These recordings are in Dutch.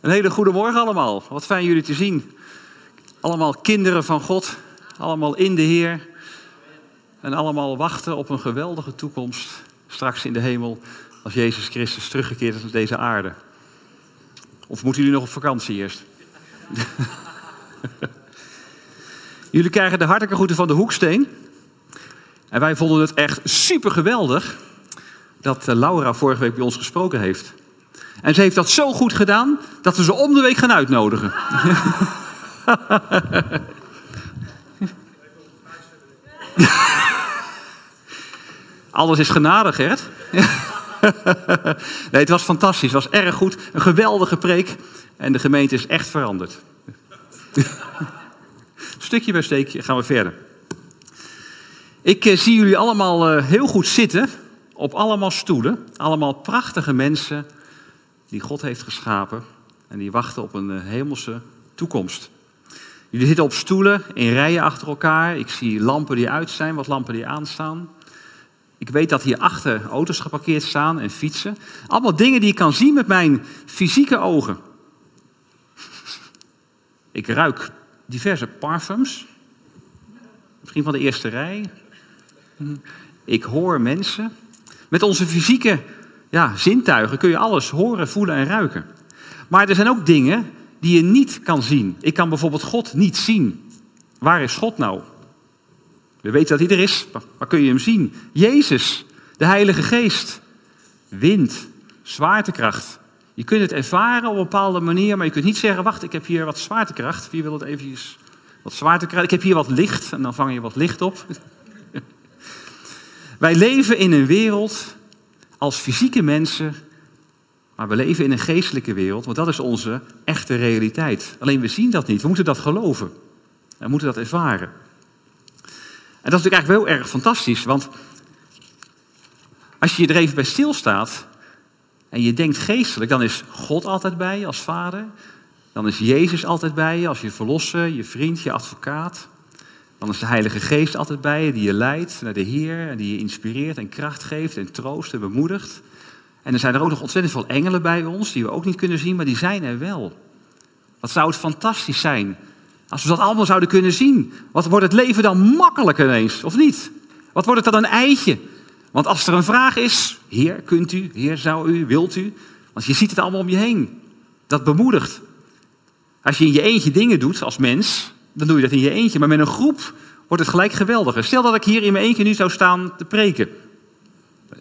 Een hele goede morgen allemaal. Wat fijn jullie te zien. Allemaal kinderen van God. Allemaal in de Heer. En allemaal wachten op een geweldige toekomst. Straks in de hemel. Als Jezus Christus teruggekeerd is naar deze aarde. Of moeten jullie nog op vakantie eerst? jullie krijgen de hartelijke groeten van de Hoeksteen. En wij vonden het echt super geweldig dat eh, Laura vorige week bij ons gesproken heeft. En ze heeft dat zo goed gedaan dat we ze om de week gaan uitnodigen. Alles is genadig, Gert. nee, het was fantastisch. Het was erg goed. Een geweldige preek. En de gemeente is echt veranderd. Stukje bij stukje gaan we verder. Ik eh, zie jullie allemaal eh, heel goed zitten. Op allemaal stoelen. Allemaal prachtige mensen die God heeft geschapen. En die wachten op een eh, hemelse toekomst. Jullie zitten op stoelen in rijen achter elkaar. Ik zie lampen die uit zijn, wat lampen die aanstaan. Ik weet dat hier achter auto's geparkeerd staan en fietsen. Allemaal dingen die ik kan zien met mijn fysieke ogen. Ik ruik diverse parfums. Misschien van de eerste rij. Ik hoor mensen. Met onze fysieke ja, zintuigen kun je alles horen, voelen en ruiken. Maar er zijn ook dingen die je niet kan zien. Ik kan bijvoorbeeld God niet zien. Waar is God nou? We weten dat hij er is. Waar kun je hem zien? Jezus, de Heilige Geest, wind, zwaartekracht. Je kunt het ervaren op een bepaalde manier, maar je kunt niet zeggen: Wacht, ik heb hier wat zwaartekracht. Wie wil het eventjes? Wat zwaartekracht. Ik heb hier wat licht en dan vang je wat licht op. Wij leven in een wereld als fysieke mensen, maar we leven in een geestelijke wereld, want dat is onze echte realiteit. Alleen we zien dat niet, we moeten dat geloven. We moeten dat ervaren. En dat is natuurlijk eigenlijk wel erg fantastisch, want als je er even bij stilstaat en je denkt geestelijk, dan is God altijd bij je als vader. Dan is Jezus altijd bij je als je verlosser, je vriend, je advocaat. Dan is de Heilige Geest altijd bij je, die je leidt naar de Heer, en die je inspireert en kracht geeft en troost en bemoedigt. En er zijn er ook nog ontzettend veel engelen bij ons, die we ook niet kunnen zien, maar die zijn er wel. Wat zou het fantastisch zijn als we dat allemaal zouden kunnen zien. Wat wordt het leven dan makkelijk ineens, of niet? Wat wordt het dan een eitje? Want als er een vraag is, Heer, kunt u, Heer, zou u, wilt u? Want je ziet het allemaal om je heen. Dat bemoedigt. Als je in je eentje dingen doet als mens, dan doe je dat in je eentje. Maar met een groep wordt het gelijk geweldiger. Stel dat ik hier in mijn eentje nu zou staan te preken.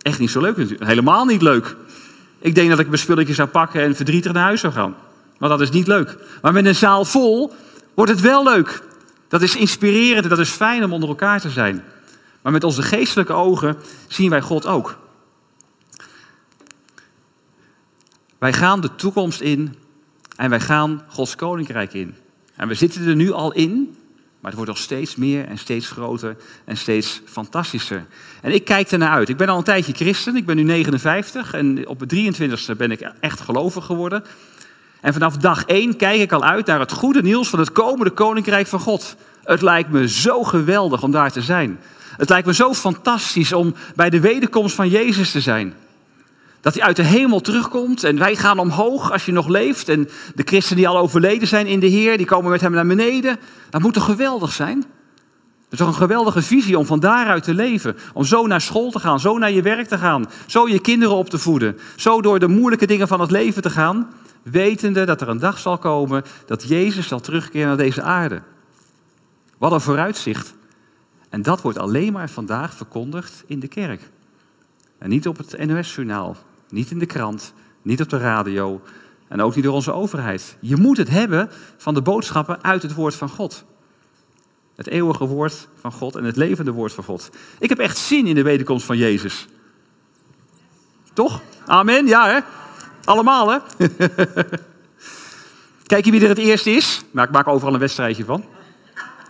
Echt niet zo leuk natuurlijk. Helemaal niet leuk. Ik denk dat ik mijn spulletje zou pakken en verdrietig naar huis zou gaan. Maar dat is niet leuk. Maar met een zaal vol wordt het wel leuk. Dat is inspirerend en dat is fijn om onder elkaar te zijn. Maar met onze geestelijke ogen zien wij God ook. Wij gaan de toekomst in en wij gaan Gods koninkrijk in. En we zitten er nu al in, maar het wordt nog steeds meer en steeds groter en steeds fantastischer. En ik kijk ernaar uit. Ik ben al een tijdje christen, ik ben nu 59 en op de 23e ben ik echt gelovig geworden. En vanaf dag 1 kijk ik al uit naar het goede nieuws van het komende koninkrijk van God. Het lijkt me zo geweldig om daar te zijn. Het lijkt me zo fantastisch om bij de wederkomst van Jezus te zijn. Dat hij uit de hemel terugkomt en wij gaan omhoog als je nog leeft. En de christenen die al overleden zijn in de Heer, die komen met hem naar beneden. Dat moet toch geweldig zijn? Het is toch een geweldige visie om van daaruit te leven. Om zo naar school te gaan, zo naar je werk te gaan. Zo je kinderen op te voeden. Zo door de moeilijke dingen van het leven te gaan. Wetende dat er een dag zal komen dat Jezus zal terugkeren naar deze aarde. Wat een vooruitzicht. En dat wordt alleen maar vandaag verkondigd in de kerk. En niet op het NOS-journaal, niet in de krant, niet op de radio en ook niet door onze overheid. Je moet het hebben van de boodschappen uit het woord van God. Het eeuwige woord van God en het levende woord van God. Ik heb echt zin in de wederkomst van Jezus. Toch? Amen, ja hè? Allemaal hè? Kijk je wie er het eerste is? Maar ik maak overal een wedstrijdje van.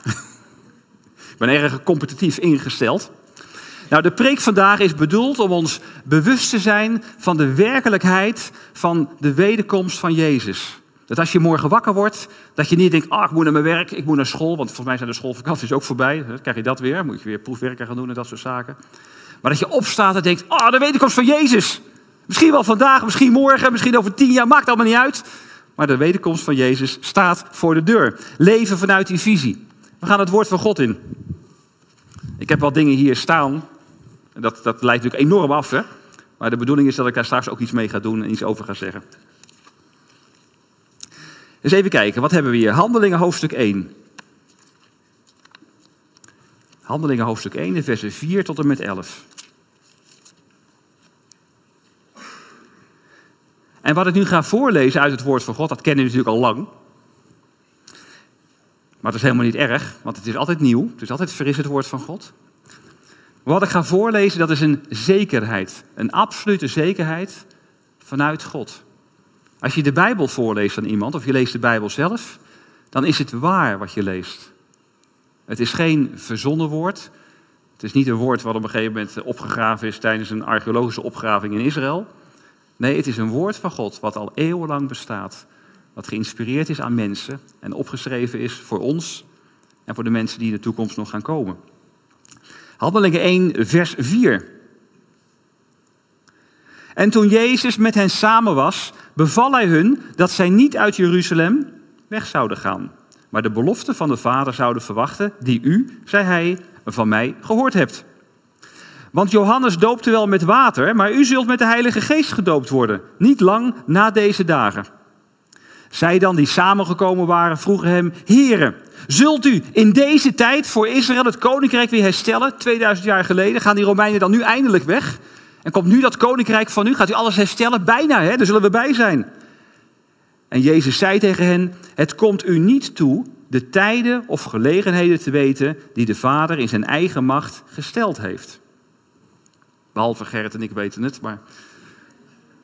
ik ben erg competitief ingesteld. Nou, de preek vandaag is bedoeld om ons bewust te zijn van de werkelijkheid van de wederkomst van Jezus. Dat als je morgen wakker wordt, dat je niet denkt, ah, ik moet naar mijn werk, ik moet naar school, want volgens mij zijn de schoolvakanties ook voorbij. Krijg je dat weer, moet je weer proefwerken gaan doen en dat soort zaken. Maar dat je opstaat en denkt, ah, de wederkomst van Jezus. Misschien wel vandaag, misschien morgen, misschien over tien jaar, maakt allemaal niet uit. maar de wederkomst van Jezus staat voor de deur. Leven vanuit die visie. We gaan het woord van God in. Ik heb wat dingen hier staan. Dat, dat natuurlijk enorm af, hè? Maar de bedoeling is dat ik daar straks ook iets mee ga doen en iets over ga zeggen. Dus even kijken, wat hebben we hier? Handelingen hoofdstuk 1. Handelingen hoofdstuk 1, de versen 4 tot en met 11. En wat ik nu ga voorlezen uit het woord van God, dat kennen we natuurlijk al lang. Maar dat is helemaal niet erg, want het is altijd nieuw. Het is altijd fris het woord van God. Wat ik ga voorlezen, dat is een zekerheid. Een absolute zekerheid vanuit God. Als je de Bijbel voorleest aan iemand, of je leest de Bijbel zelf, dan is het waar wat je leest. Het is geen verzonnen woord. Het is niet een woord wat op een gegeven moment opgegraven is tijdens een archeologische opgraving in Israël. Nee, het is een woord van God wat al eeuwenlang bestaat. Wat geïnspireerd is aan mensen en opgeschreven is voor ons en voor de mensen die in de toekomst nog gaan komen. Handelingen 1, vers 4. En toen Jezus met hen samen was, beval hij hun dat zij niet uit Jeruzalem weg zouden gaan, maar de belofte van de Vader zouden verwachten, die u, zei hij, van mij gehoord hebt. Want Johannes doopte wel met water, maar u zult met de Heilige Geest gedoopt worden, niet lang na deze dagen. Zij dan die samengekomen waren, vroegen hem, Heren, zult u in deze tijd voor Israël het koninkrijk weer herstellen? 2000 jaar geleden gaan die Romeinen dan nu eindelijk weg? En komt nu dat koninkrijk van u? Gaat u alles herstellen? Bijna, hè? daar zullen we bij zijn. En Jezus zei tegen hen, het komt u niet toe de tijden of gelegenheden te weten die de Vader in zijn eigen macht gesteld heeft. Behalve Gerrit en ik weten het, maar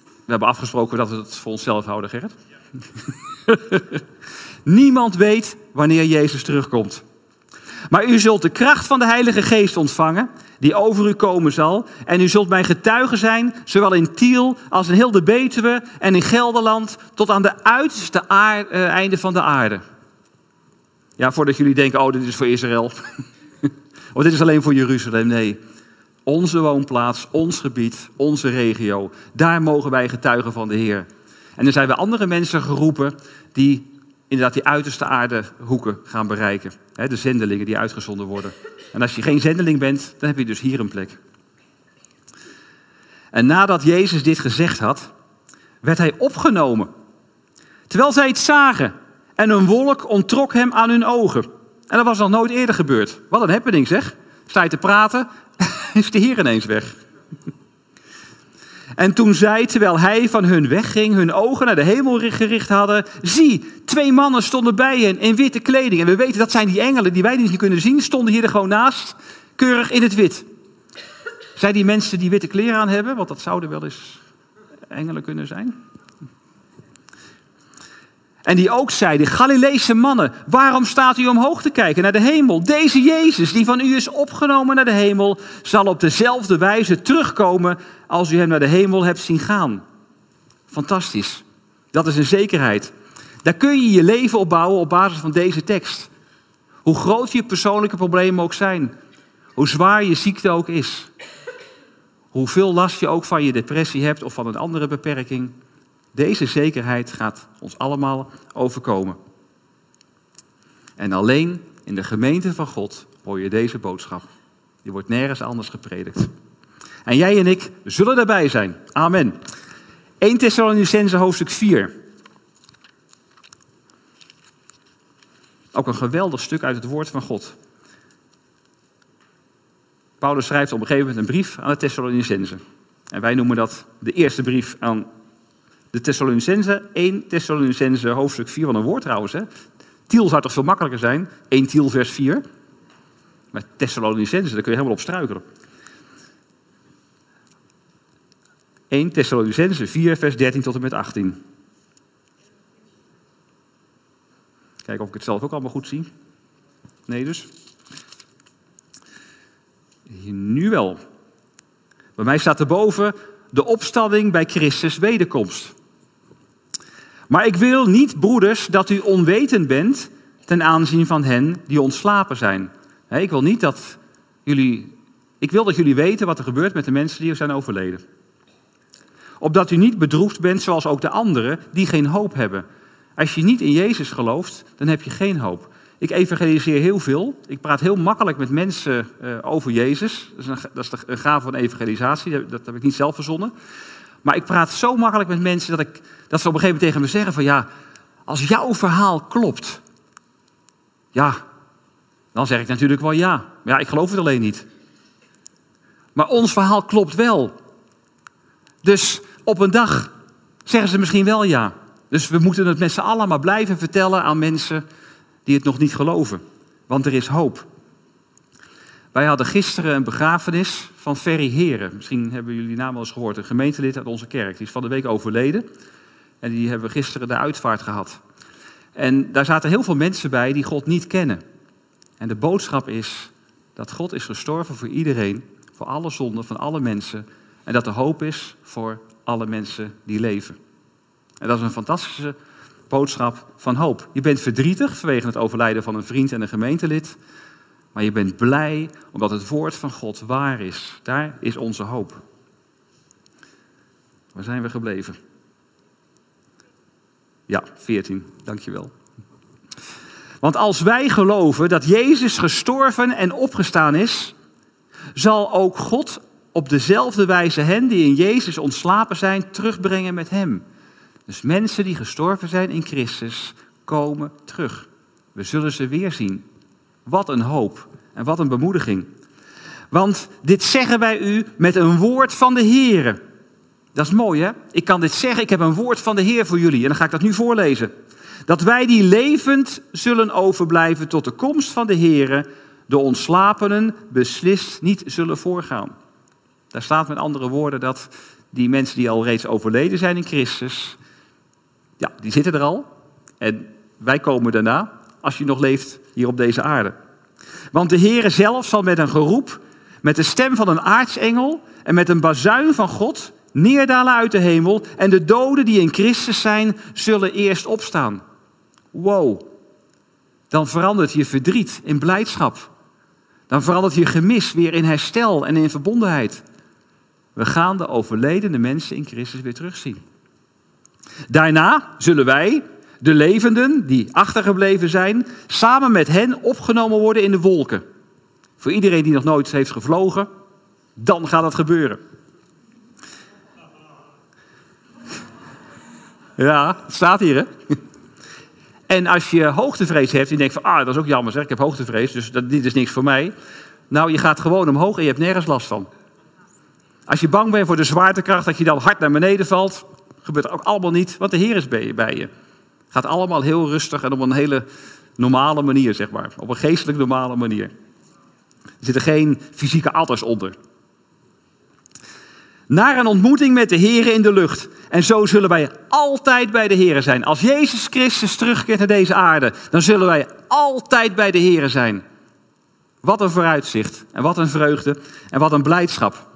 we hebben afgesproken dat we het voor onszelf houden, Gerrit. Niemand weet wanneer Jezus terugkomt. Maar u zult de kracht van de Heilige Geest ontvangen, die over u komen zal. En u zult mijn getuige zijn, zowel in Tiel als in heel de Betuwe en in Gelderland, tot aan de uiterste uh, einde van de aarde. Ja, voordat jullie denken, oh, dit is voor Israël. of dit is alleen voor Jeruzalem. Nee, onze woonplaats, ons gebied, onze regio. Daar mogen wij getuigen van de Heer. En er zijn we andere mensen geroepen die inderdaad die uiterste aardehoeken gaan bereiken. De zendelingen die uitgezonden worden. En als je geen zendeling bent, dan heb je dus hier een plek. En nadat Jezus dit gezegd had, werd hij opgenomen. Terwijl zij het zagen. En een wolk ontrok hem aan hun ogen. En dat was nog nooit eerder gebeurd. Wat een happening zeg. Sta je te praten, is de Heer ineens weg. En toen zij, terwijl hij van hun wegging, hun ogen naar de hemel gericht hadden, zie, twee mannen stonden bij hen in witte kleding. En we weten dat zijn die engelen die wij niet kunnen zien, stonden hier er gewoon naast, keurig in het wit. Zijn die mensen die witte kleren aan hebben? Want dat zouden wel eens engelen kunnen zijn. En die ook zeiden, Galileese mannen, waarom staat u omhoog te kijken naar de hemel? Deze Jezus, die van u is opgenomen naar de hemel, zal op dezelfde wijze terugkomen als u hem naar de hemel hebt zien gaan. Fantastisch. Dat is een zekerheid. Daar kun je je leven op bouwen op basis van deze tekst. Hoe groot je persoonlijke problemen ook zijn. Hoe zwaar je ziekte ook is. Hoeveel last je ook van je depressie hebt of van een andere beperking. Deze zekerheid gaat ons allemaal overkomen. En alleen in de gemeente van God hoor je deze boodschap. Die wordt nergens anders gepredikt. En jij en ik zullen daarbij zijn. Amen. 1 Thessalonicense hoofdstuk 4. Ook een geweldig stuk uit het woord van God. Paulus schrijft op een gegeven moment een brief aan de Thessalonicense. En wij noemen dat de eerste brief aan de Thessalonicense, 1 Thessalonicense hoofdstuk 4, van een woord trouwens. Hè? Tiel zou toch veel makkelijker zijn? 1 Tiel vers 4. Maar Thessalonicense, daar kun je helemaal op struikelen. 1 Thessalonicense 4 vers 13 tot en met 18. Kijken of ik het zelf ook allemaal goed zie. Nee dus. Nu wel. Bij mij staat erboven de opstanding bij Christus wederkomst. Maar ik wil niet, broeders, dat u onwetend bent ten aanzien van hen die ontslapen zijn. Ik wil niet dat jullie. Ik wil dat jullie weten wat er gebeurt met de mensen die er zijn overleden. Opdat u niet bedroefd bent zoals ook de anderen die geen hoop hebben. Als je niet in Jezus gelooft, dan heb je geen hoop. Ik evangeliseer heel veel. Ik praat heel makkelijk met mensen uh, over Jezus. Dat is, een, dat is een gave van evangelisatie. Dat heb ik niet zelf verzonnen. Maar ik praat zo makkelijk met mensen dat, ik, dat ze op een gegeven moment tegen me zeggen van ja, als jouw verhaal klopt, ja, dan zeg ik natuurlijk wel ja. Ja, ik geloof het alleen niet. Maar ons verhaal klopt wel. Dus op een dag zeggen ze misschien wel ja. Dus we moeten het met z'n allen maar blijven vertellen aan mensen die het nog niet geloven. Want er is hoop. Wij hadden gisteren een begrafenis van Ferry Heren. Misschien hebben jullie naam wel eens gehoord. Een gemeentelid uit onze kerk. Die is van de week overleden. En die hebben we gisteren de uitvaart gehad. En daar zaten heel veel mensen bij die God niet kennen. En de boodschap is dat God is gestorven voor iedereen, voor alle zonden van alle mensen. En dat er hoop is voor alle mensen die leven. En dat is een fantastische boodschap van hoop. Je bent verdrietig vanwege het overlijden van een vriend en een gemeentelid. Maar je bent blij omdat het woord van God waar is. Daar is onze hoop. Waar zijn we gebleven? Ja, 14. Dankjewel. Want als wij geloven dat Jezus gestorven en opgestaan is, zal ook God op dezelfde wijze hen die in Jezus ontslapen zijn, terugbrengen met Hem. Dus mensen die gestorven zijn in Christus komen terug. We zullen ze weer zien. Wat een hoop en wat een bemoediging. Want dit zeggen wij u met een woord van de Heer. Dat is mooi hè? Ik kan dit zeggen, ik heb een woord van de Heer voor jullie. En dan ga ik dat nu voorlezen. Dat wij die levend zullen overblijven tot de komst van de Heer, de ontslapenen beslist niet zullen voorgaan. Daar staat met andere woorden dat die mensen die al reeds overleden zijn in Christus, ja, die zitten er al. En wij komen daarna, als je nog leeft hier op deze aarde. Want de Heere zelf zal met een geroep, met de stem van een aartsengel en met een bazuin van God neerdalen uit de hemel. En de doden die in Christus zijn, zullen eerst opstaan. Wow. Dan verandert je verdriet in blijdschap. Dan verandert je gemis weer in herstel en in verbondenheid. We gaan de overledene mensen in Christus weer terugzien. Daarna zullen wij, de levenden die achtergebleven zijn, samen met hen opgenomen worden in de wolken. Voor iedereen die nog nooit heeft gevlogen, dan gaat dat gebeuren. Ja, het staat hier hè. En als je hoogtevrees hebt en je denkt van, ah, dat is ook jammer zeg, ik heb hoogtevrees, dus dat, dit is niks voor mij. Nou, je gaat gewoon omhoog en je hebt nergens last van. Als je bang bent voor de zwaartekracht, dat je dan hard naar beneden valt, gebeurt ook allemaal niet, want de Heer is bij je. Gaat allemaal heel rustig en op een hele normale manier, zeg maar. Op een geestelijk normale manier. Er zitten geen fysieke adders onder. Naar een ontmoeting met de Heer in de lucht. En zo zullen wij altijd bij de Heer zijn. Als Jezus Christus terugkeert naar deze aarde, dan zullen wij altijd bij de Heer zijn. Wat een vooruitzicht en wat een vreugde en wat een blijdschap.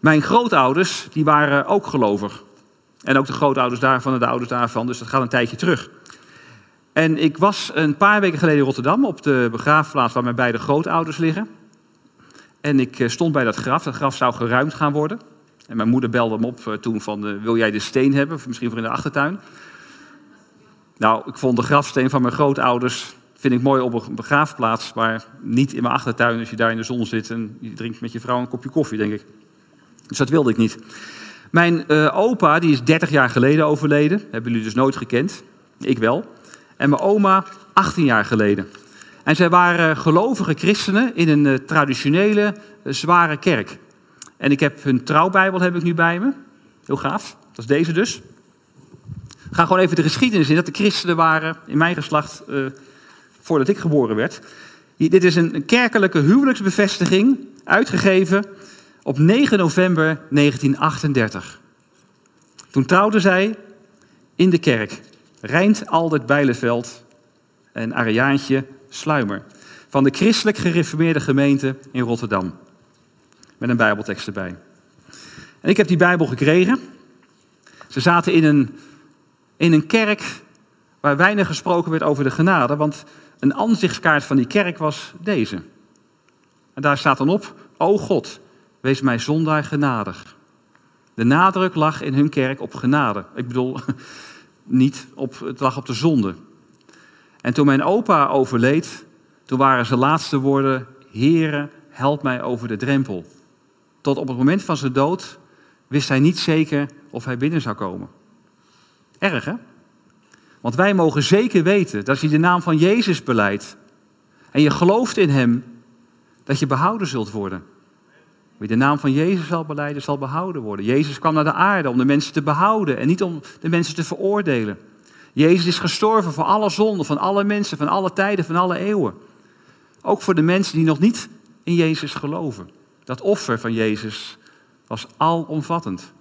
Mijn grootouders, die waren ook gelovig. En ook de grootouders daarvan en de ouders daarvan, dus dat gaat een tijdje terug. En ik was een paar weken geleden in Rotterdam op de begraafplaats waar mijn beide grootouders liggen. En ik eh, stond bij dat graf. Dat graf zou geruimd gaan worden. En mijn moeder belde hem op eh, toen van, eh, wil jij de steen hebben? Misschien voor in de achtertuin. Nou, ik vond de grafsteen van mijn grootouders, vind ik mooi op een begraafplaats, maar niet in mijn achtertuin als je daar in de zon zit en je drinkt met je vrouw een kopje koffie, denk ik. Dus dat wilde ik niet. Mijn opa, die is 30 jaar geleden overleden. Hebben jullie dus nooit gekend. Ik wel. En mijn oma 18 jaar geleden. En zij waren gelovige christenen in een eh, traditionele, eh, zware kerk. En ik heb hun trouwbijbel heb ik nu bij me. Heel gaaf. Dat is deze dus. Ik ga gewoon even de geschiedenis in. Dat de christenen waren in mijn geslacht voordat ik geboren werd. Dit is een kerkelijke huwelijksbevestiging. Uitgegeven op 9 november 1938. Toen trouwden zij in de kerk. Rijnt Aldert Bijleveld en Ariaantje Sluimer. Van de christelijk gereformeerde gemeente in Rotterdam. Met een bijbeltekst erbij. En ik heb die bijbel gekregen. Ze zaten in een, in een kerk waar weinig gesproken werd over de genade. Want een aanzichtskaart van die kerk was deze. En daar staat dan op, o God, wees mij zondaar genadig. De nadruk lag in hun kerk op genade. Ik bedoel, niet op, het lag op de zonde. En toen mijn opa overleed, toen waren zijn laatste woorden: Heere, help mij over de drempel. Tot op het moment van zijn dood wist hij niet zeker of hij binnen zou komen. Erg hè? Want wij mogen zeker weten dat als je de naam van Jezus beleidt en je gelooft in Hem, dat je behouden zult worden. Wie de naam van Jezus zal beleiden, zal behouden worden. Jezus kwam naar de aarde om de mensen te behouden en niet om de mensen te veroordelen. Jezus is gestorven voor alle zonden, van alle mensen, van alle tijden, van alle eeuwen. Ook voor de mensen die nog niet in Jezus geloven. Dat offer van Jezus was alomvattend.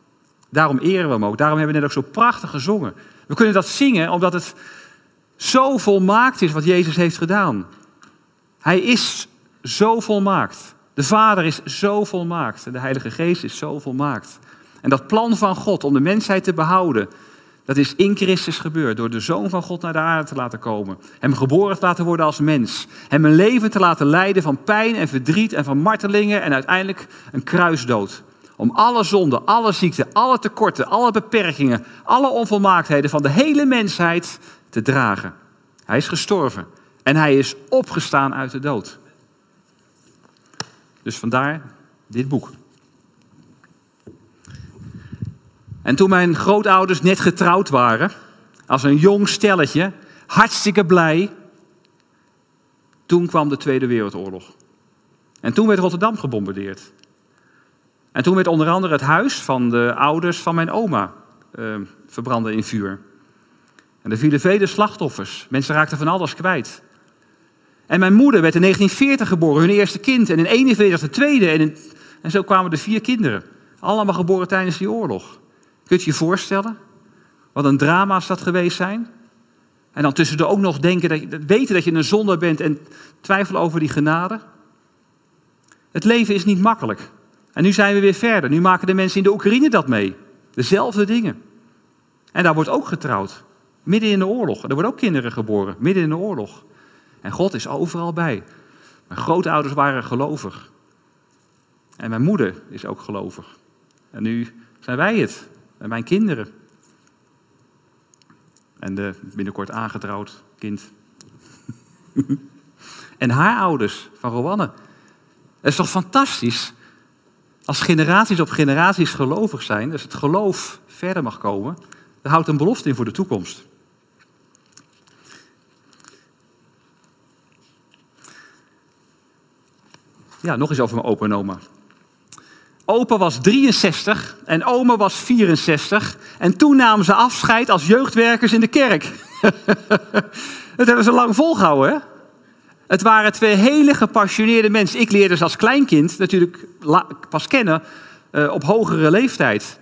Daarom eren we hem ook. Daarom hebben we net ook zo prachtig gezongen. We kunnen dat zingen omdat het zo volmaakt is wat Jezus heeft gedaan. Hij is zo volmaakt. De Vader is zo volmaakt. En de Heilige Geest is zo volmaakt. En dat plan van God om de mensheid te behouden, dat is in Christus gebeurd. Door de Zoon van God naar de aarde te laten komen. Hem geboren te laten worden als mens. Hem een leven te laten leiden van pijn en verdriet en van martelingen en uiteindelijk een kruisdood. Om alle zonden, alle ziekten, alle tekorten, alle beperkingen, alle onvolmaaktheden van de hele mensheid te dragen. Hij is gestorven en hij is opgestaan uit de dood. Dus vandaar dit boek. En toen mijn grootouders net getrouwd waren, als een jong stelletje, hartstikke blij, toen kwam de Tweede Wereldoorlog. En toen werd Rotterdam gebombardeerd. En toen werd onder andere het huis van de ouders van mijn oma uh, verbranden in vuur. En er vielen vele slachtoffers. Mensen raakten van alles kwijt. En mijn moeder werd in 1940 geboren, hun eerste kind. En in 1941 de tweede. En, en zo kwamen er vier kinderen. Allemaal geboren tijdens die oorlog. Kunt je je voorstellen? Wat een drama's dat geweest zijn? En dan tussendoor ook nog denken dat je, weten dat je een zonde bent en twijfelen over die genade. Het leven is niet makkelijk. En nu zijn we weer verder. Nu maken de mensen in de Oekraïne dat mee. Dezelfde dingen. En daar wordt ook getrouwd. Midden in de oorlog. Er worden ook kinderen geboren. Midden in de oorlog. En God is overal bij. Mijn grootouders waren gelovig. En mijn moeder is ook gelovig. En nu zijn wij het. En mijn kinderen. En de binnenkort aangetrouwd kind. en haar ouders van Rowanne. Het is toch fantastisch als generaties op generaties gelovig zijn, dus het geloof verder mag komen, dan houdt een belofte in voor de toekomst. Ja, nog eens over mijn opa en oma. Opa was 63 en oma was 64. En toen namen ze afscheid als jeugdwerkers in de kerk. dat hebben ze lang volgehouden? Het waren twee hele gepassioneerde mensen. Ik leerde ze als kleinkind natuurlijk pas kennen uh, op hogere leeftijd.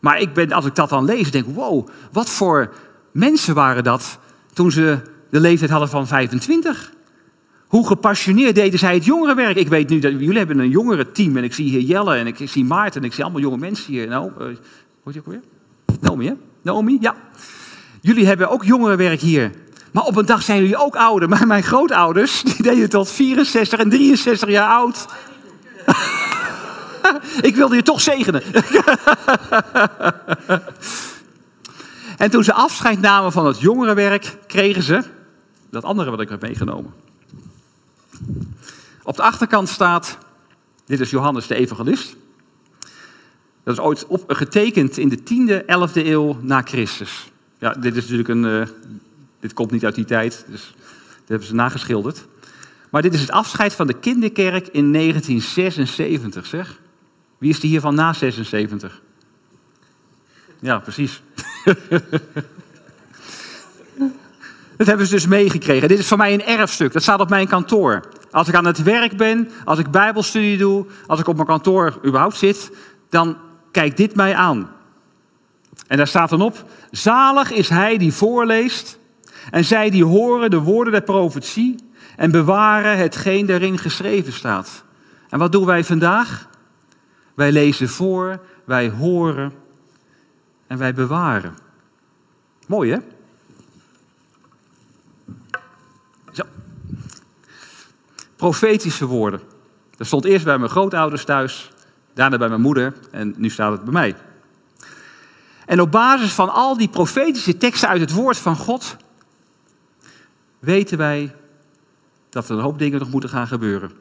Maar ik ben, als ik dat dan lees, denk ik, wow, wat voor mensen waren dat toen ze de leeftijd hadden van 25? Hoe gepassioneerd deden zij het jongerenwerk? Ik weet nu dat jullie hebben een jongerenteam en ik zie hier Jelle en ik zie Maarten en ik zie allemaal jonge mensen hier. Nou, uh, hoort je ook weer? Naomi, hè? Naomi, ja. Jullie hebben ook jongerenwerk hier. Maar op een dag zijn jullie ook ouder. Maar mijn grootouders, die deden tot 64 en 63 jaar oud. ik wilde je toch zegenen. en toen ze afscheid namen van het jongerenwerk, kregen ze dat andere wat ik heb meegenomen. Op de achterkant staat, dit is Johannes de Evangelist. Dat is ooit getekend in de 10e, 11e eeuw na Christus. Ja, dit is natuurlijk een, uh, dit komt niet uit die tijd, dus dat hebben ze nageschilderd. Maar dit is het afscheid van de kinderkerk in 1976, zeg. Wie is die hiervan na 76? Ja, precies. dat hebben ze dus meegekregen. Dit is voor mij een erfstuk. Dat staat op mijn kantoor. Als ik aan het werk ben, als ik bijbelstudie doe, als ik op mijn kantoor überhaupt zit, dan kijkt dit mij aan. En daar staat dan op: Zalig is hij die voorleest en zij die horen de woorden der profetie en bewaren hetgeen daarin geschreven staat. En wat doen wij vandaag? Wij lezen voor, wij horen en wij bewaren. Mooi hè? Profetische woorden. Dat stond eerst bij mijn grootouders thuis, daarna bij mijn moeder en nu staat het bij mij. En op basis van al die profetische teksten uit het woord van God weten wij dat er een hoop dingen nog moeten gaan gebeuren.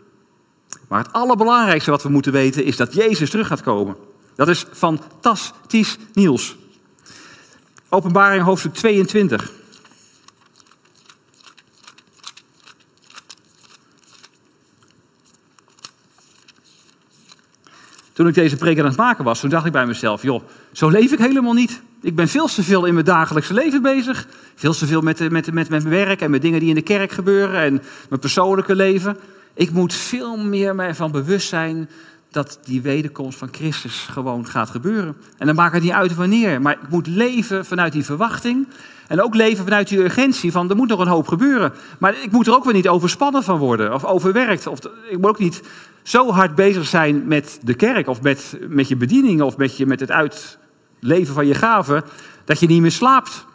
Maar het allerbelangrijkste wat we moeten weten is dat Jezus terug gaat komen. Dat is fantastisch nieuws. Openbaring hoofdstuk 22. Toen ik deze preek aan het maken was, toen dacht ik bij mezelf, joh, zo leef ik helemaal niet. Ik ben veel te veel in mijn dagelijkse leven bezig. Veel te veel met, met, met, met mijn werk en met dingen die in de kerk gebeuren en mijn persoonlijke leven. Ik moet veel meer mij van bewust zijn dat die wederkomst van Christus gewoon gaat gebeuren. En dan maakt het niet uit wanneer. Maar ik moet leven vanuit die verwachting. En ook leven vanuit die urgentie van er moet nog een hoop gebeuren. Maar ik moet er ook weer niet overspannen van worden of overwerkt. Of ik moet ook niet zo hard bezig zijn met de kerk of met, met je bediening of met, je, met het uitleven van je gaven, dat je niet meer slaapt.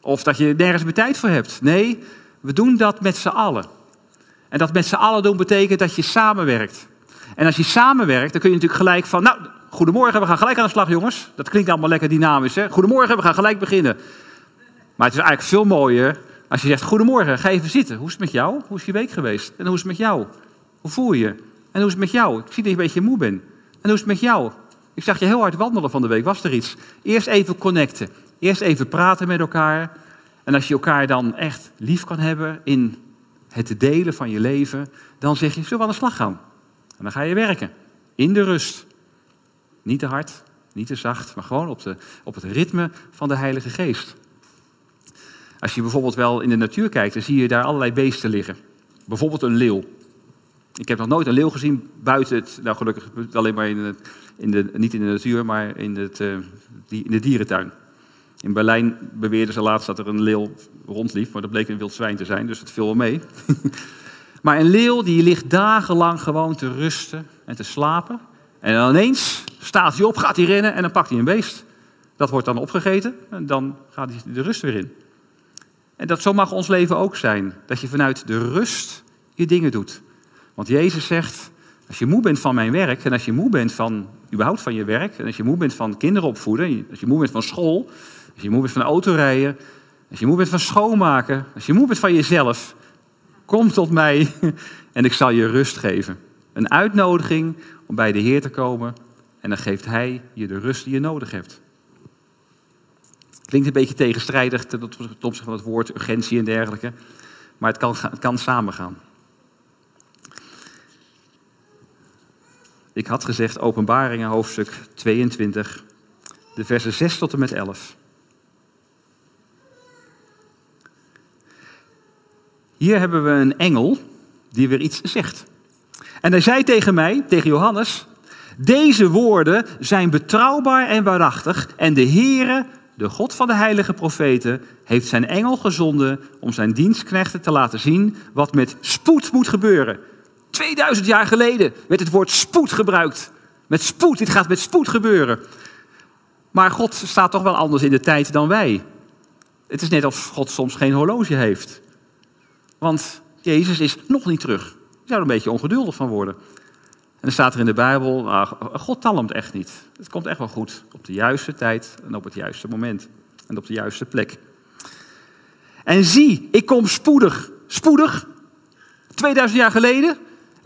Of dat je nergens meer tijd voor hebt. Nee, we doen dat met z'n allen. En dat met z'n allen doen betekent dat je samenwerkt. En als je samenwerkt, dan kun je natuurlijk gelijk van, nou, goedemorgen, we gaan gelijk aan de slag, jongens. Dat klinkt allemaal lekker dynamisch, hè? Goedemorgen, we gaan gelijk beginnen. Maar het is eigenlijk veel mooier als je zegt, goedemorgen, ga even zitten. Hoe is het met jou? Hoe is je week geweest? En hoe is het met jou? Hoe voel je je? En hoe is het met jou? Ik zie dat je een beetje moe bent. En hoe is het met jou? Ik zag je heel hard wandelen van de week. Was er iets? Eerst even connecten. Eerst even praten met elkaar. En als je elkaar dan echt lief kan hebben in het delen van je leven, dan zeg je, zullen we aan de slag gaan? En dan ga je werken. In de rust. Niet te hard, niet te zacht, maar gewoon op, de, op het ritme van de Heilige Geest. Als je bijvoorbeeld wel in de natuur kijkt, dan zie je daar allerlei beesten liggen. Bijvoorbeeld een leeuw. Ik heb nog nooit een leeuw gezien buiten het, nou gelukkig alleen maar in, in de, niet in de natuur, maar in, het, uh, in de dierentuin. In Berlijn beweerden ze laatst dat er een leeuw rondliep, maar dat bleek een wild zwijn te zijn, dus dat viel wel mee. maar een leeuw die ligt dagenlang gewoon te rusten en te slapen. En dan ineens staat hij op, gaat hij rennen en dan pakt hij een beest. Dat wordt dan opgegeten en dan gaat hij de rust weer in. En dat zo mag ons leven ook zijn. Dat je vanuit de rust je dingen doet. Want Jezus zegt, als je moe bent van mijn werk en als je moe bent van überhaupt van je werk en als je moe bent van kinderen opvoeden, als je moe bent van school, als je moe bent van autorijden, als je moe bent van schoonmaken, als je moe bent van jezelf, kom tot mij en ik zal je rust geven. Een uitnodiging om bij de Heer te komen en dan geeft Hij je de rust die je nodig hebt. Klinkt een beetje tegenstrijdig ten opzichte van het woord urgentie en dergelijke, maar het kan, het kan samengaan. Ik had gezegd Openbaringen hoofdstuk 22, de versen 6 tot en met 11. Hier hebben we een engel die weer iets zegt. En hij zei tegen mij, tegen Johannes, deze woorden zijn betrouwbaar en waarachtig en de Heere, de God van de heilige profeten, heeft zijn engel gezonden om zijn dienstknechten te laten zien wat met spoed moet gebeuren. 2000 jaar geleden werd het woord spoed gebruikt. Met spoed, dit gaat met spoed gebeuren. Maar God staat toch wel anders in de tijd dan wij. Het is net alsof God soms geen horloge heeft. Want Jezus is nog niet terug. Je zou er een beetje ongeduldig van worden. En dan staat er in de Bijbel, nou, God talmt echt niet. Het komt echt wel goed op de juiste tijd en op het juiste moment. En op de juiste plek. En zie, ik kom spoedig. Spoedig. 2000 jaar geleden.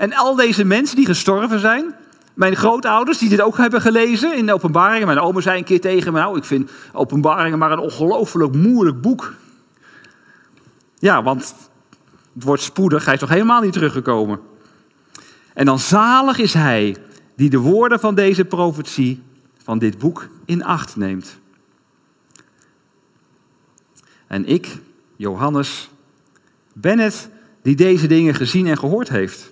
En al deze mensen die gestorven zijn, mijn grootouders die dit ook hebben gelezen in de openbaringen. Mijn oma zei een keer tegen me, nou ik vind openbaringen maar een ongelooflijk moeilijk boek. Ja, want het wordt spoedig, hij is nog helemaal niet teruggekomen. En dan zalig is hij die de woorden van deze profetie, van dit boek, in acht neemt. En ik, Johannes, ben het die deze dingen gezien en gehoord heeft.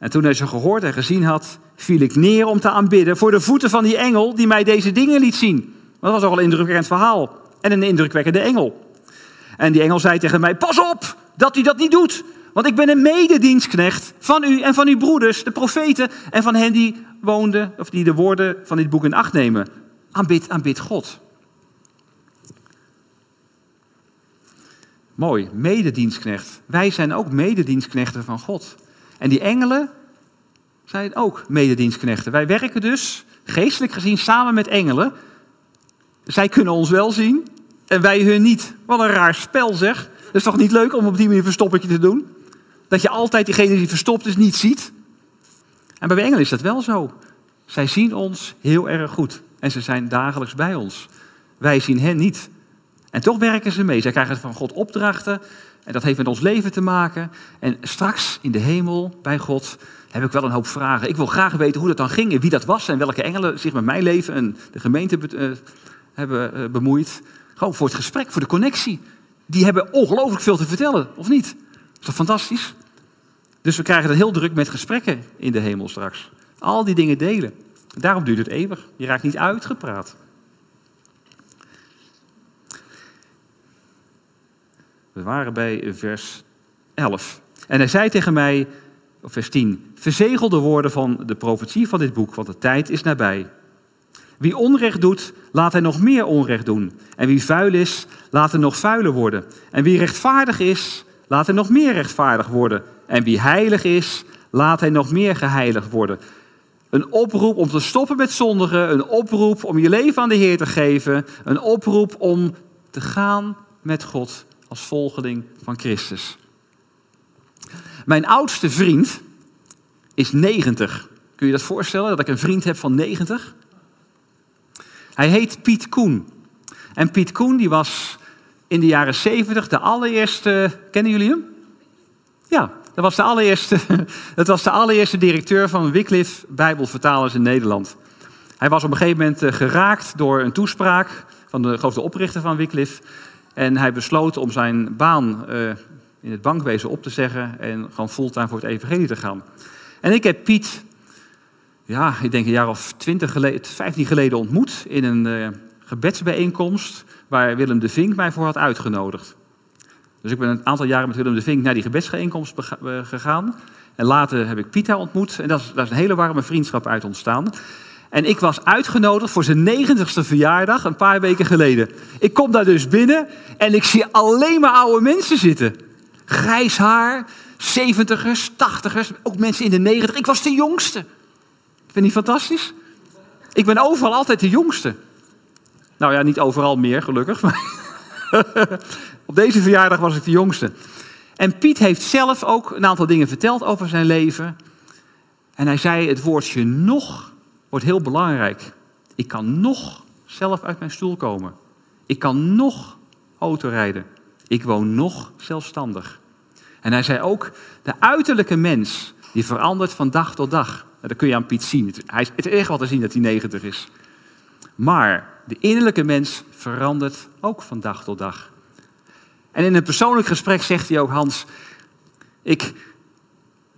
En toen hij ze gehoord en gezien had, viel ik neer om te aanbidden voor de voeten van die engel die mij deze dingen liet zien. Dat was al een indrukwekkend verhaal en een indrukwekkende engel. En die engel zei tegen mij: Pas op dat u dat niet doet, want ik ben een mededienstknecht van u en van uw broeders, de profeten, en van hen die woonden, of die de woorden van dit boek in acht nemen. Aanbid, aanbid God. Mooi, mededienstknecht. Wij zijn ook mededienstknechten van God. En die engelen zijn ook mededienstknechten. Wij werken dus, geestelijk gezien, samen met engelen. Zij kunnen ons wel zien en wij hun niet. Wat een raar spel zeg. Het is toch niet leuk om op die manier een verstoppertje te doen? Dat je altijd diegene die verstopt is niet ziet. En bij engelen is dat wel zo. Zij zien ons heel erg goed. En ze zijn dagelijks bij ons. Wij zien hen niet. En toch werken ze mee. Zij krijgen van God opdrachten. En dat heeft met ons leven te maken. En straks in de hemel bij God heb ik wel een hoop vragen. Ik wil graag weten hoe dat dan ging en wie dat was en welke engelen zich met mijn leven en de gemeente uh, hebben uh, bemoeid. Gewoon voor het gesprek, voor de connectie. Die hebben ongelooflijk veel te vertellen, of niet? Is dat fantastisch? Dus we krijgen het heel druk met gesprekken in de hemel straks. Al die dingen delen. Daarom duurt het eeuwig. Je raakt niet uitgepraat. We waren bij vers 11. En hij zei tegen mij, vers 10, verzegel de woorden van de profetie van dit boek, want de tijd is nabij. Wie onrecht doet, laat hij nog meer onrecht doen. En wie vuil is, laat hij nog vuiler worden. En wie rechtvaardig is, laat hij nog meer rechtvaardig worden. En wie heilig is, laat hij nog meer geheiligd worden. Een oproep om te stoppen met zondigen. Een oproep om je leven aan de Heer te geven. Een oproep om te gaan met God als volgeling van Christus. Mijn oudste vriend is 90. Kun je dat voorstellen, dat ik een vriend heb van 90? Hij heet Piet Koen. En Piet Koen die was in de jaren 70 de allereerste... Kennen jullie hem? Ja, dat was de allereerste, dat was de allereerste directeur van Wycliffe Bijbelvertalers in Nederland. Hij was op een gegeven moment eh, geraakt door een toespraak van de, grote oprichter van Wycliffe. En hij besloot om zijn baan uh, in het bankwezen op te zeggen en gewoon fulltime voor het evangelie te gaan. En ik heb Piet, ja, ik denk een jaar of 20 geleden, 15 geleden ontmoet in een uh, gebedsbijeenkomst waar Willem de Vink mij voor had uitgenodigd. Dus ik ben een aantal jaren met Willem de Vink naar die gebedsbijeenkomst eh, gegaan. En later heb ik Pieter ontmoet. En daar is een hele warme vriendschap uit ontstaan. En ik was uitgenodigd voor zijn negentigste verjaardag een paar weken geleden. Ik kom daar dus binnen en ik zie alleen maar oude mensen zitten. Grijs haar, zeventigers, tachtigers, ook mensen in de negentig. Ik was de jongste. Vind je fantastisch? Ik ben overal altijd de jongste. Nou ja, niet overal meer, gelukkig. Maar op deze verjaardag was ik de jongste. En Piet heeft zelf ook een aantal dingen verteld over zijn leven. En hij zei: Het woordje nog wordt heel belangrijk. Ik kan nog zelf uit mijn stoel komen. Ik kan nog auto rijden. Ik woon nog zelfstandig. En hij zei ook: De uiterlijke mens die verandert van dag tot dag. Dat kun je aan Piet zien. Het is echt wel te zien dat hij 90 is. Maar de innerlijke mens verandert ook van dag tot dag. En in een persoonlijk gesprek zegt hij ook, Hans, ik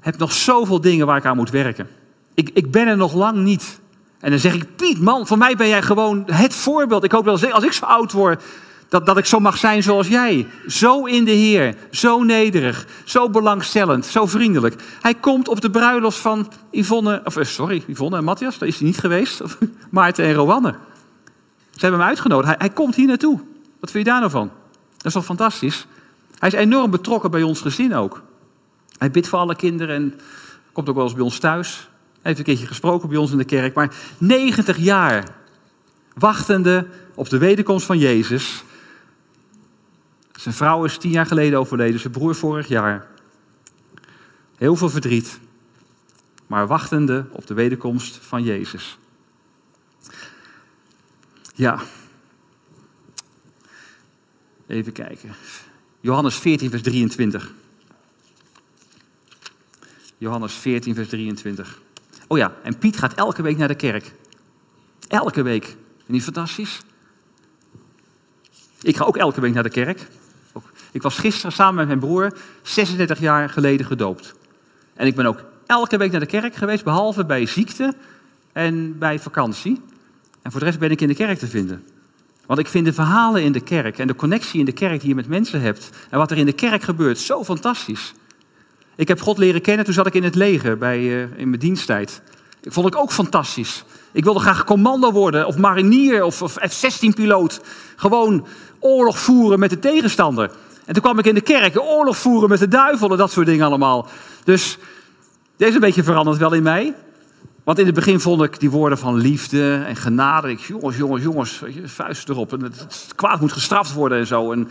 heb nog zoveel dingen waar ik aan moet werken. Ik, ik ben er nog lang niet. En dan zeg ik, Piet, man, voor mij ben jij gewoon het voorbeeld. Ik hoop wel, als ik zo oud word, dat, dat ik zo mag zijn zoals jij. Zo in de Heer, zo nederig, zo belangstellend, zo vriendelijk. Hij komt op de bruiloft van Yvonne, of eh, sorry, Yvonne en Matthias, daar is hij niet geweest. Maarten en Rowanne. Ze hebben hem uitgenodigd. Hij, hij komt hier naartoe. Wat vind je daar nou van? Dat is wel fantastisch. Hij is enorm betrokken bij ons gezin ook. Hij bidt voor alle kinderen en komt ook wel eens bij ons thuis. Heeft een keertje gesproken bij ons in de kerk. Maar 90 jaar wachtende op de wederkomst van Jezus. Zijn vrouw is tien jaar geleden overleden, zijn broer vorig jaar. Heel veel verdriet, maar wachtende op de wederkomst van Jezus. Ja. Even kijken. Johannes 14, vers 23. Johannes 14, vers 23. Oh ja, en Piet gaat elke week naar de kerk. Elke week. Vind je niet fantastisch? Ik ga ook elke week naar de kerk. Ik was gisteren samen met mijn broer 36 jaar geleden gedoopt. En ik ben ook elke week naar de kerk geweest, behalve bij ziekte en bij vakantie. En voor de rest ben ik in de kerk te vinden. Want ik vind de verhalen in de kerk en de connectie in de kerk die je met mensen hebt en wat er in de kerk gebeurt zo fantastisch. Ik heb God leren kennen toen zat ik in het leger bij, uh, in mijn diensttijd. Dat vond ik ook fantastisch. Ik wilde graag commando worden of marinier of, of F-16-piloot. Gewoon oorlog voeren met de tegenstander. En toen kwam ik in de kerk, oorlog voeren met de duivel en dat soort dingen allemaal. Dus deze een beetje veranderd wel in mij. Want in het begin vond ik die woorden van liefde en genade. Ik, jongens, jongens, jongens, vuist erop. En het, het kwaad moet gestraft worden en zo. En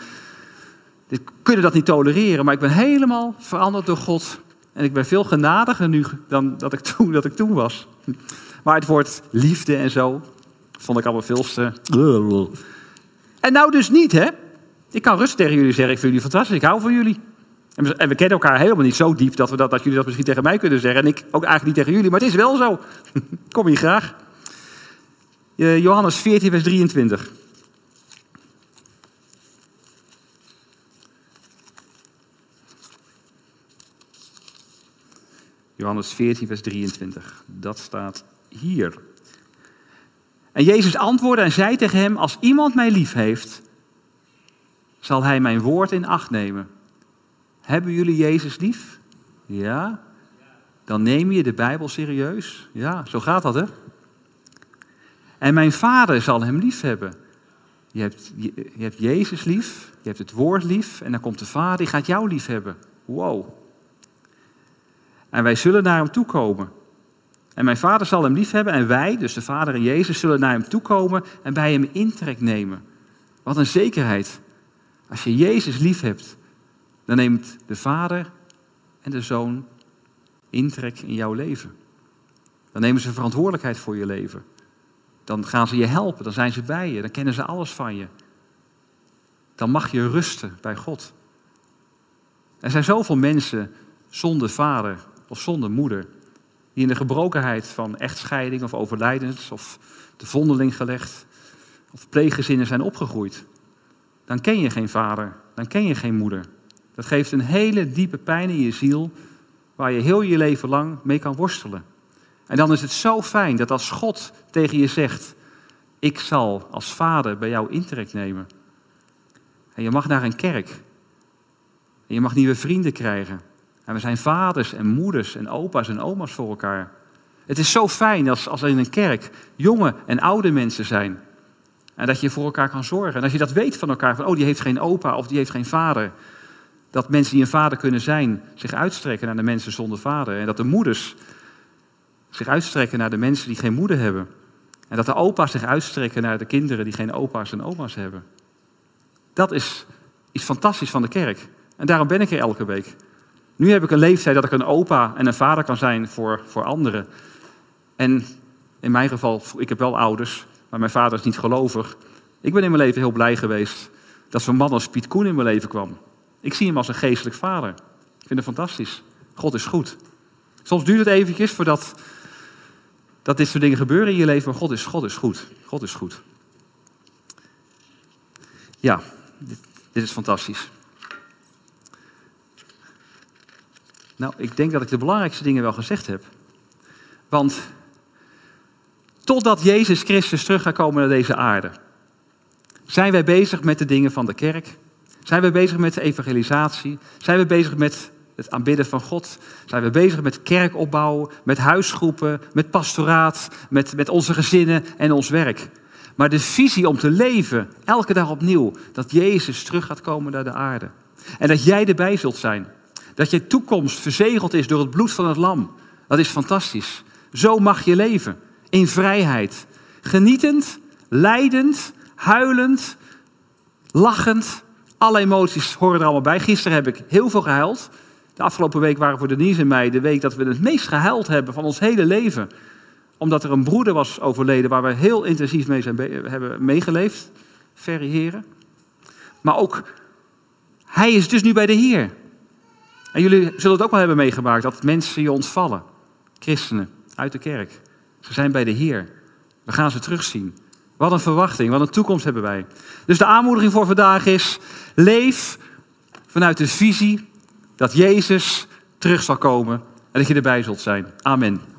dit kunnen dat niet tolereren. Maar ik ben helemaal veranderd door God. En ik ben veel genadiger nu dan dat ik toen, dat ik toen was. Maar het woord liefde en zo vond ik allemaal veel te... En nou dus niet, hè? Ik kan rustig tegen jullie zeggen, ik vind jullie fantastisch, ik hou van jullie. En we, en we kennen elkaar helemaal niet zo diep dat, we dat, dat jullie dat misschien tegen mij kunnen zeggen. En ik ook eigenlijk niet tegen jullie, maar het is wel zo. Kom hier graag. Eh, Johannes 14, vers 23. Johannes 14, vers 23. Dat staat hier. En Jezus antwoordde en zei tegen hem: Als iemand mij lief heeft, zal hij mijn woord in acht nemen. Hebben jullie Jezus lief? Ja. Dan neem je de Bijbel serieus. Ja, zo gaat dat, hè? En mijn vader zal hem lief hebben. Je hebt, je, je hebt Jezus lief, je hebt het woord lief en dan komt de vader, die gaat jou lief hebben. Wow. En wij zullen naar hem toe komen. En mijn vader zal hem lief hebben en wij, dus de vader en Jezus, zullen naar hem toe komen en bij hem intrek nemen. Wat een zekerheid. Als je Jezus lief hebt, dan neemt de vader en de zoon intrek in jouw leven. Dan nemen ze verantwoordelijkheid voor je leven. Dan gaan ze je helpen, dan zijn ze bij je, dan kennen ze alles van je. Dan mag je rusten bij God. Er zijn zoveel mensen zonder vader of zonder moeder, die in de gebrokenheid van echtscheiding of overlijdens of de vondeling gelegd of pleeggezinnen zijn opgegroeid. Dan ken je geen vader, dan ken je geen moeder. Dat geeft een hele diepe pijn in je ziel, waar je heel je leven lang mee kan worstelen. En dan is het zo fijn dat als God tegen je zegt: Ik zal als vader bij jou intrek nemen. En je mag naar een kerk. En je mag nieuwe vrienden krijgen. En we zijn vaders en moeders en opa's en oma's voor elkaar. Het is zo fijn als, als er in een kerk jonge en oude mensen zijn. En dat je voor elkaar kan zorgen. En als je dat weet van elkaar, van oh die heeft geen opa of die heeft geen vader. Dat mensen die een vader kunnen zijn zich uitstrekken naar de mensen zonder vader. En dat de moeders zich uitstrekken naar de mensen die geen moeder hebben. En dat de opa's zich uitstrekken naar de kinderen die geen opa's en oma's hebben. Dat is iets fantastisch van de kerk. En daarom ben ik er elke week. Nu heb ik een leeftijd dat ik een opa en een vader kan zijn voor, voor anderen. En in mijn geval, ik heb wel ouders, maar mijn vader is niet gelovig. Ik ben in mijn leven heel blij geweest dat zo'n man als Piet Koen in mijn leven kwam. Ik zie hem als een geestelijk vader. Ik vind het fantastisch. God is goed. Soms duurt het eventjes voordat dat dit soort dingen gebeuren in je leven, maar God is, God is goed. God is goed. Ja, dit, dit is fantastisch. Nou, ik denk dat ik de belangrijkste dingen wel gezegd heb. Want totdat Jezus Christus terug gaat komen naar deze aarde, zijn wij bezig met de dingen van de kerk. Zijn we bezig met de evangelisatie? Zijn we bezig met het aanbidden van God? Zijn we bezig met kerkopbouw, met huisgroepen, met pastoraat, met, met onze gezinnen en ons werk? Maar de visie om te leven, elke dag opnieuw, dat Jezus terug gaat komen naar de aarde. En dat jij erbij zult zijn. Dat je toekomst verzegeld is door het bloed van het lam. Dat is fantastisch. Zo mag je leven. In vrijheid. Genietend, leidend, huilend, lachend. Alle emoties horen er allemaal bij. Gisteren heb ik heel veel gehuild. De afgelopen week waren voor Denise en mij de week dat we het meest gehuild hebben van ons hele leven. Omdat er een broeder was overleden waar we heel intensief mee zijn, hebben meegeleefd. Verre heren. Maar ook, hij is dus nu bij de Heer. En jullie zullen het ook wel hebben meegemaakt dat mensen je ontvallen. Christenen uit de kerk. Ze zijn bij de Heer. We gaan ze terugzien. Wat een verwachting, wat een toekomst hebben wij. Dus de aanmoediging voor vandaag is: leef vanuit de visie dat Jezus terug zal komen en dat je erbij zult zijn. Amen.